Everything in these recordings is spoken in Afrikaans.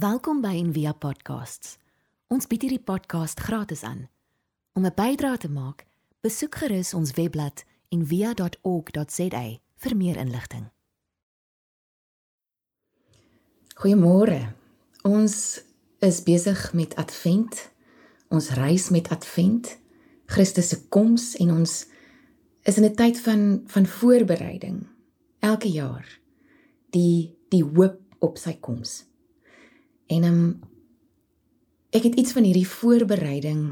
Welkom by Envia Podcasts. Ons bied hierdie podcast gratis aan. Om 'n bydrae te maak, besoek gerus ons webblad en via.org.za vir meer inligting. Goeiemôre. Ons is besig met Advent. Ons reis met Advent, Christus se koms en ons is in 'n tyd van van voorbereiding elke jaar. Die die hoop op sy koms. En um, ek het iets van hierdie voorbereiding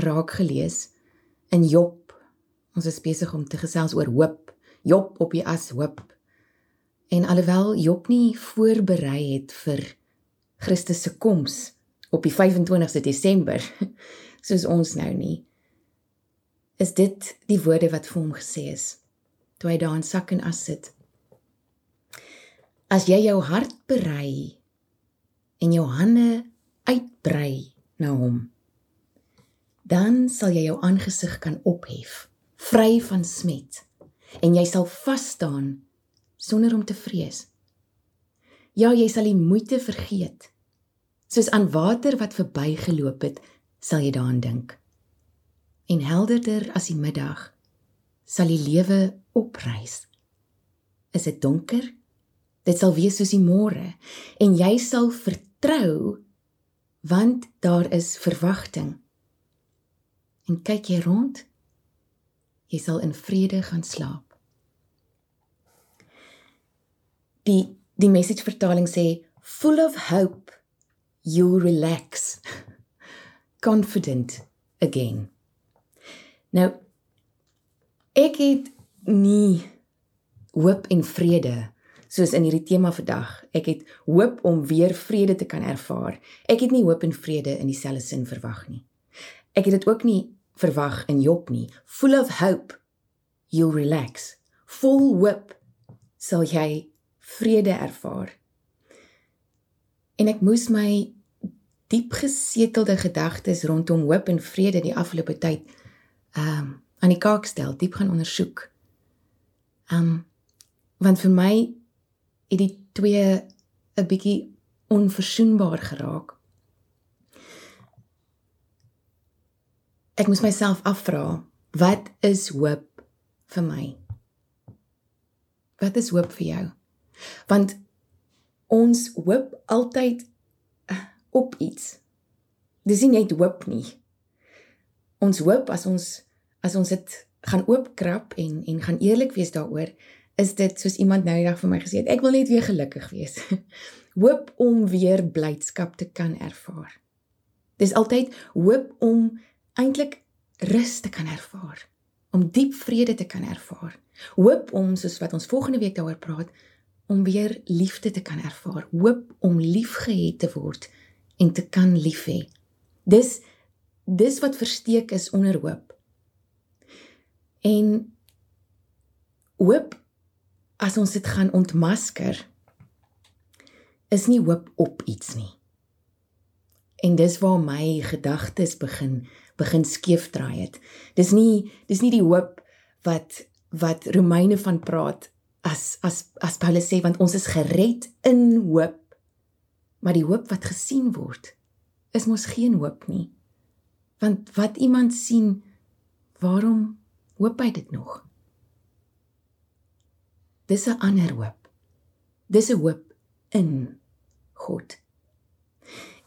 raak gelees in Job Ons is besig om te gesels oor hoop. Job op die as hoop. En alhoewel Job nie voorberei het vir Christus se koms op die 25ste Desember soos ons nou nie, is dit die woorde wat vir hom gesê is toe hy daar in sak en as sit. As jy jou hart berei en jou hande uitbrei na hom, dan sal jy jou aangesig kan ophef vry van smet en jy sal vas staan sonder om te vrees. Ja, jy sal die moeite vergeet. Soos aan water wat verbygeloop het, sal jy daaraan dink. En helderder as die middag sal die lewe oprys. Is dit donker? Dit sal wees soos die môre en jy sal vertrou want daar is verwagting. En kyk jy rond? jy sal in vrede gaan slaap. Die die message vertaling sê full of hope you relax confident again. Nou ek het nie hoop en vrede soos in hierdie tema vandag. Ek het hoop om weer vrede te kan ervaar. Ek het nie hoop en vrede in dieselfde sin verwag nie. Ek het dit ook nie verwag in Job nie. Full of hope, you'll relax. Vol hoop sal jy vrede ervaar. En ek moes my diep gesetelde gedagtes rondom hoop en vrede die afgelope tyd ehm um, aan die kaak stel, diep gaan ondersoek. Ehm um, want vir my het die twee 'n bietjie onverzoenbaar geraak. ek moes myself afvra, wat is hoop vir my? Wat is hoop vir jou? Want ons hoop altyd eh, op iets. Dis nie net hoop nie. Ons hoop as ons as ons dit gaan oopkrap en en gaan eerlik wees daaroor, is dit soos iemand nou die dag vir my gesê het, ek wil net weer gelukkig wees. hoop om weer blydskap te kan ervaar. Dis altyd hoop om eintlik rus te kan ervaar, om diep vrede te kan ervaar. Hoop om soos wat ons volgende week daaroor praat, om weer liefde te kan ervaar, hoop om liefgehet te word en te kan lief hê. Dis dis wat versteek is onder hoop. En hoop as ons dit gaan ontmasker is nie hoop op iets nie. En dis waar my gedagtes begin begin skeef draai het. Dis nie dis nie die hoop wat wat Romeine van praat as as as Paulus sê want ons is gered in hoop. Maar die hoop wat gesien word is mos geen hoop nie. Want wat iemand sien, waarom hoop hy dit nog? Dis 'n ander hoop. Dis 'n hoop in God.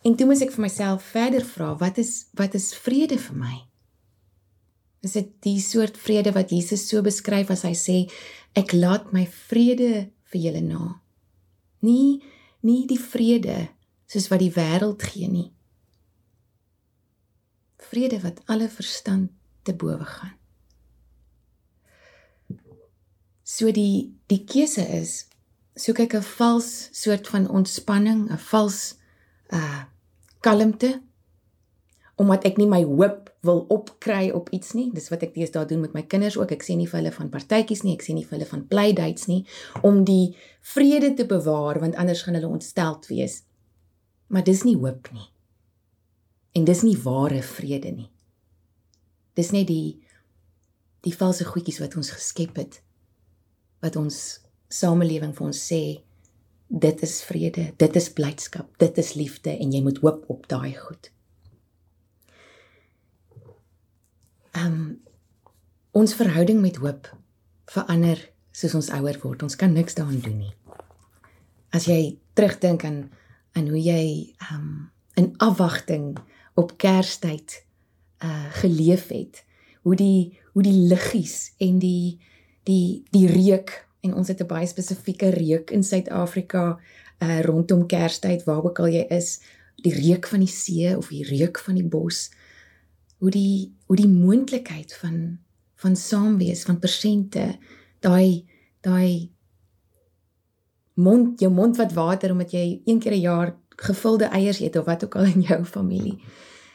En toe moet ek vir myself verder vra, wat is wat is vrede vir my? Is dit die soort vrede wat Jesus so beskryf as hy sê ek laat my vrede vir julle na? Nie nie die vrede soos wat die wêreld gee nie. Vrede wat alle verstand te bowe gaan. So die die keuse is soek ek 'n vals soort van ontspanning, 'n vals uh kalmte omdat ek nie my hoop wil opkry op iets nie. Dis wat ek deesdae doen met my kinders ook. Ek sê nie vir hulle van partytjies nie, ek sê nie vir hulle van playdates nie om die vrede te bewaar want anders gaan hulle ontsteld wees. Maar dis nie hoop nie. En dis nie ware vrede nie. Dis net die die valse goedjies wat ons geskep het wat ons samelewing vir ons sê dit is vrede, dit is blydskap, dit is liefde en jy moet hoop op daai goed. Ehm um, ons verhouding met hoop verander soos ons ouer word. Ons kan niks daaraan doen nie. As jy terugdink aan aan hoe jy ehm um, in afwagting op Kerstyd uh geleef het, hoe die hoe die liggies en die die die reuk en ons het 'n baie spesifieke reuk in Suid-Afrika uh rondom Kerstyd waar ook al jy is, die reuk van die see of die reuk van die bos hoe die hoe die moontlikheid van van saamwees van persente daai daai mond jou mond wat water omdat jy een keer 'n jaar gevulde eiers eet of wat ook al in jou familie.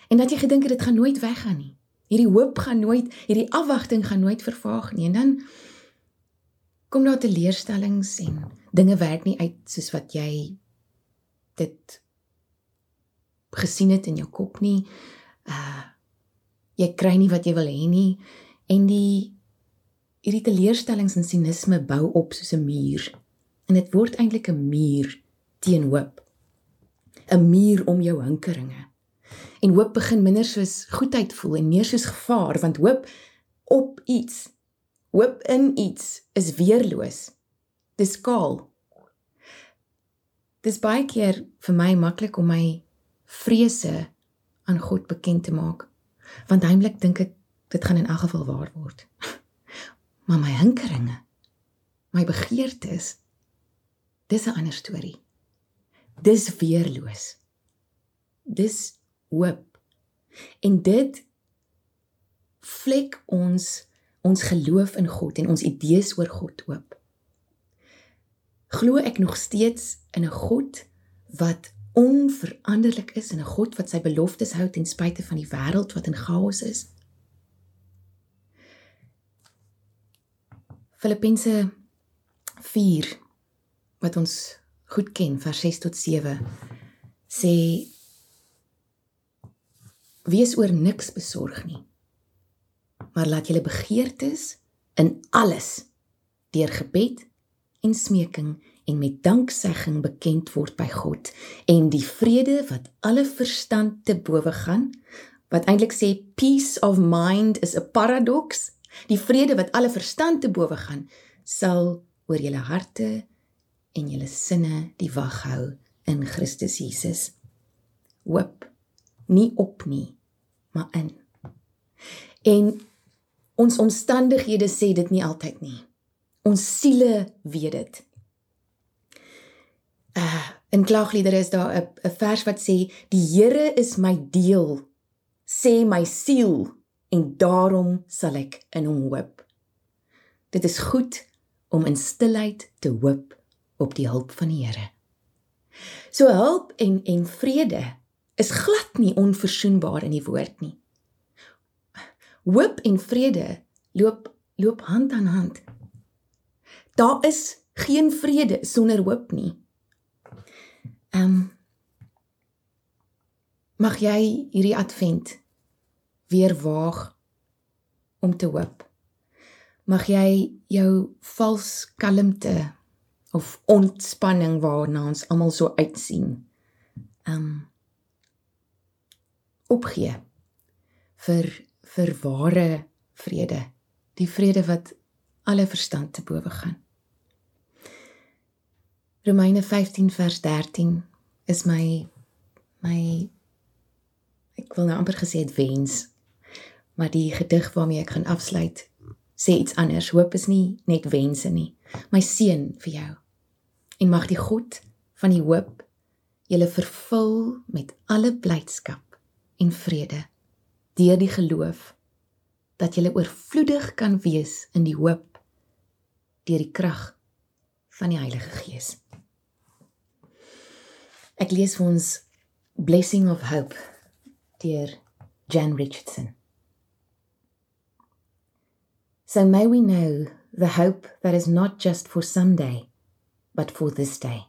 En dat jy gedink het dit gaan nooit weggaan nie. Hierdie hoop gaan nooit hierdie afwagting gaan nooit vervaag nie. En dan kom daar teleurstellings en dinge werk nie uit soos wat jy dit gesien het in jou kop nie. Uh jy kry nie wat jy wil hê nie. En die hierdie teleurstellings en sinisme bou op soos 'n muur. En dit word eintlik 'n muur teen hoop. 'n muur om jou hinkeringe. En hoop begin minder soos goedheid voel en meer soos gevaar want hoop op iets hoop in iets is weerloos dis kaal dis baie keer vir my maklik om my vrese aan God bekend te maak want heimlik dink ek dit gaan in elk geval waar word. Maar my hinkeringe, my begeertes, dis 'n ander storie. Dis weerloos. Dis hoop. En dit vlek ons ons geloof in God en ons idees oor God oop. Glo ek nog steeds in 'n God wat onveranderlik is en 'n God wat sy beloftes hou ten spyte van die wêreld wat in chaos is. Filippense 4 wat ons goed ken vers 6 tot 7 sê wees oor niks besorg nie maar laat julle begeertes in alles deur gebed en smeking en met danksegging bekend word by God. En die vrede wat alle verstand te bowe gaan wat eintlik sê peace of mind is 'n paradoks die vrede wat alle verstand te bowe gaan sal oor julle harte en julle sinne die wag hou in Christus Jesus. Hoop nie op nie maar in. En ons omstandighede sê dit nie altyd nie ons siele weet dit uh in klaagliedere is daar 'n vers wat sê die Here is my deel sê my siel en daarom sal ek in hom hoop. Dit is goed om in stilheid te hoop op die hulp van die Here. So hulp en en vrede is glad nie onverzoenbaar in die woord nie. Hoop en vrede loop loop hand aan hand. Daar is geen vrede sonder hoop nie. Ehm um, mag jy hierdie advent weer waag om te hoop. Mag jy jou vals kalmte of ontspanning waarna ons almal so uitsien. Ehm um, opgee vir vir ware vrede, die vrede wat alle verstand te bowe gaan. Romeine 15 vers 13 is my my ek wil nou amper gesê het wens maar die gedig waarmee ek gaan afsluit sê iets anders. Hoop is nie net wense nie my seën vir jou. En mag die God van die hoop julle vervul met alle blydskap en vrede deur die geloof dat julle oorvloedig kan wees in die hoop deur die krag van die Heilige Gees Ek lees vir ons Blessing of Hope deur Jan Richardson. So may we know the hope that is not just for someday, but for this day.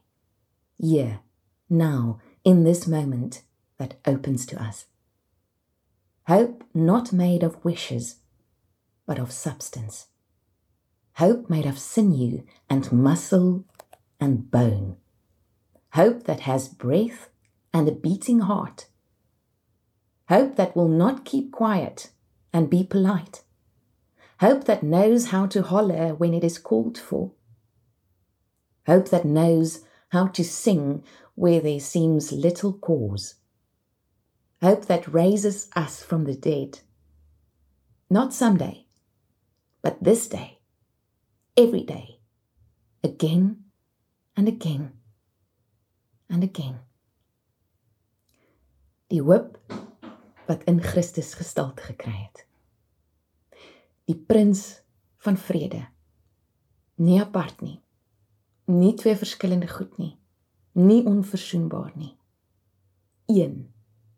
Here, now, in this moment that opens to us. Hope not made of wishes, but of substance. Hope made of sinew and muscle and bone Hope that has breath and a beating heart. Hope that will not keep quiet and be polite. Hope that knows how to holler when it is called for. Hope that knows how to sing where there seems little cause. Hope that raises us from the dead. Not someday, but this day, every day, again and again and again. Die hoop wat in Christus gestalte gekry het. Die prins van vrede. Nie apart nie. Nie twee verskillende goed nie. Nie onverzoenbaar nie. Een